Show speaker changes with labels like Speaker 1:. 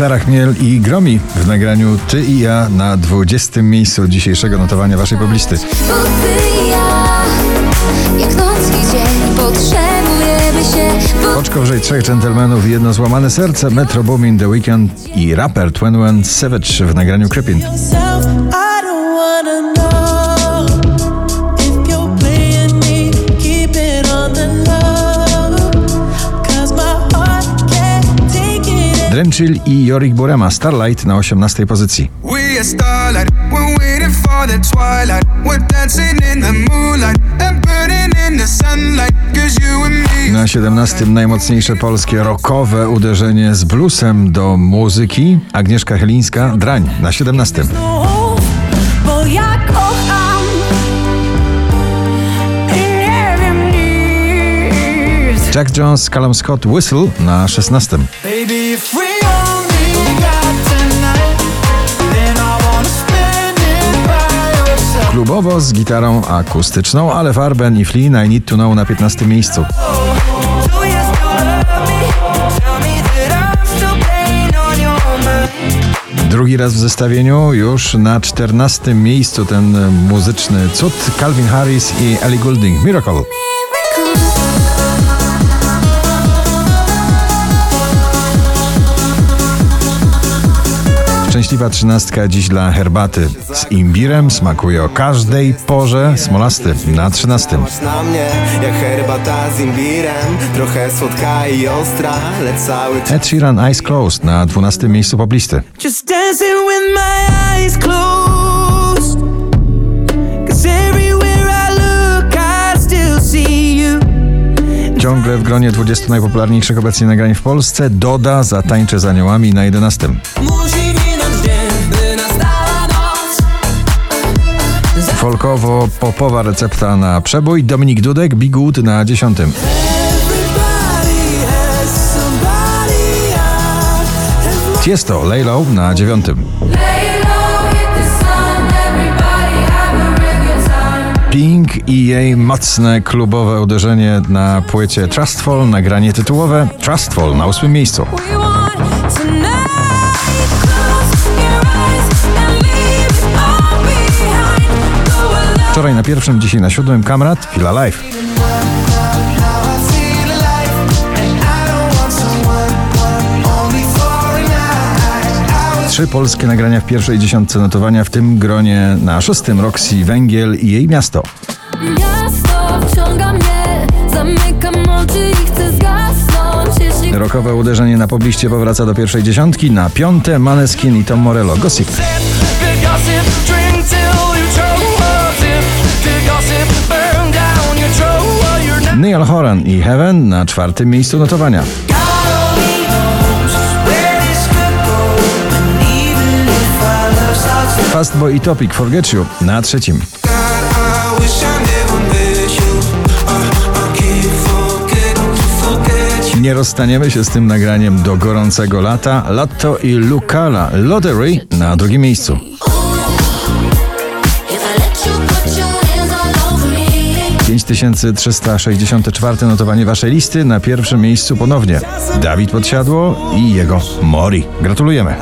Speaker 1: Sara Chmiel i Gromi w nagraniu Ty i ja na 20. miejscu dzisiejszego notowania waszej poblisty.
Speaker 2: Bo ty i ja, jak noc i dzień, potrzebujemy się. Bo
Speaker 1: Oczko wyżej trzech dżentelmenów i jedno złamane serce, Metro Boomin, The Weeknd i raper 21 Savage w nagraniu Creepin. Drenchill i Jorik Burema, Starlight na 18. pozycji. Na 17. najmocniejsze polskie rockowe uderzenie z bluesem do muzyki. Agnieszka Chylińska, Drań na 17.
Speaker 3: Znów, bo ja kocham. I nie wiem nic.
Speaker 1: Jack Jones, Callum Scott, Whistle na 16. z gitarą akustyczną, ale Farben i Flea I Need to Know na 15. miejscu. Drugi raz w zestawieniu, już na 14. miejscu ten muzyczny cud Calvin Harris i Ellie Goulding, Miracle. Szczęśliwa trzynastka dziś dla herbaty z imbirem, smakuje o każdej porze, smolasty na 13.
Speaker 4: na mnie jak herbata z imbirem Trochę słodka i ostra, lecz cały
Speaker 1: Ed Sheeran Eyes Closed na 12. miejscu poblisty.
Speaker 3: Just dancing with my eyes closed. Cause everywhere I look, I still see you.
Speaker 1: Ciągle w gronie 20 najpopularniejszych obecnie nagrań w Polsce Doda zatańczy z aniołami na 11.
Speaker 3: Musi
Speaker 1: Folkowo-popowa recepta na przebój Dominik Dudek, Big Wood na 10.
Speaker 3: Everybody has somebody I have
Speaker 1: Tiesto, Lay Low na 9.
Speaker 2: lay low, hit the sun, everybody have a real good time.
Speaker 1: Pink i jej mocne klubowe uderzenie na płycie Trustful, nagranie tytułowe Trustful na 8 miejscu. Wczoraj na pierwszym, dzisiaj na siódmym Kamrat, Feel Alive. Trzy polskie nagrania w pierwszej dziesiątce notowania, w tym gronie na szóstym Roxy Węgiel i jej miasto.
Speaker 2: Miasto wciąga mnie, zamykam oczy i chcę zgasnąć. Jeśli
Speaker 1: Rokowe uderzenie na pobliście powraca do pierwszej dziesiątki, na piąte Maneskin i Tom Morello, Gossip. Horan i Heaven na czwartym miejscu notowania.
Speaker 5: to
Speaker 1: Fastboy i Topic Forget You na trzecim. Nie rozstaniemy się z tym nagraniem do gorącego lata. Lotto i Lucala Lottery na drugim miejscu. 6364 notowanie waszej listy. Na pierwszym miejscu ponownie Dawid Podsiadło i jego Mori. Gratulujemy.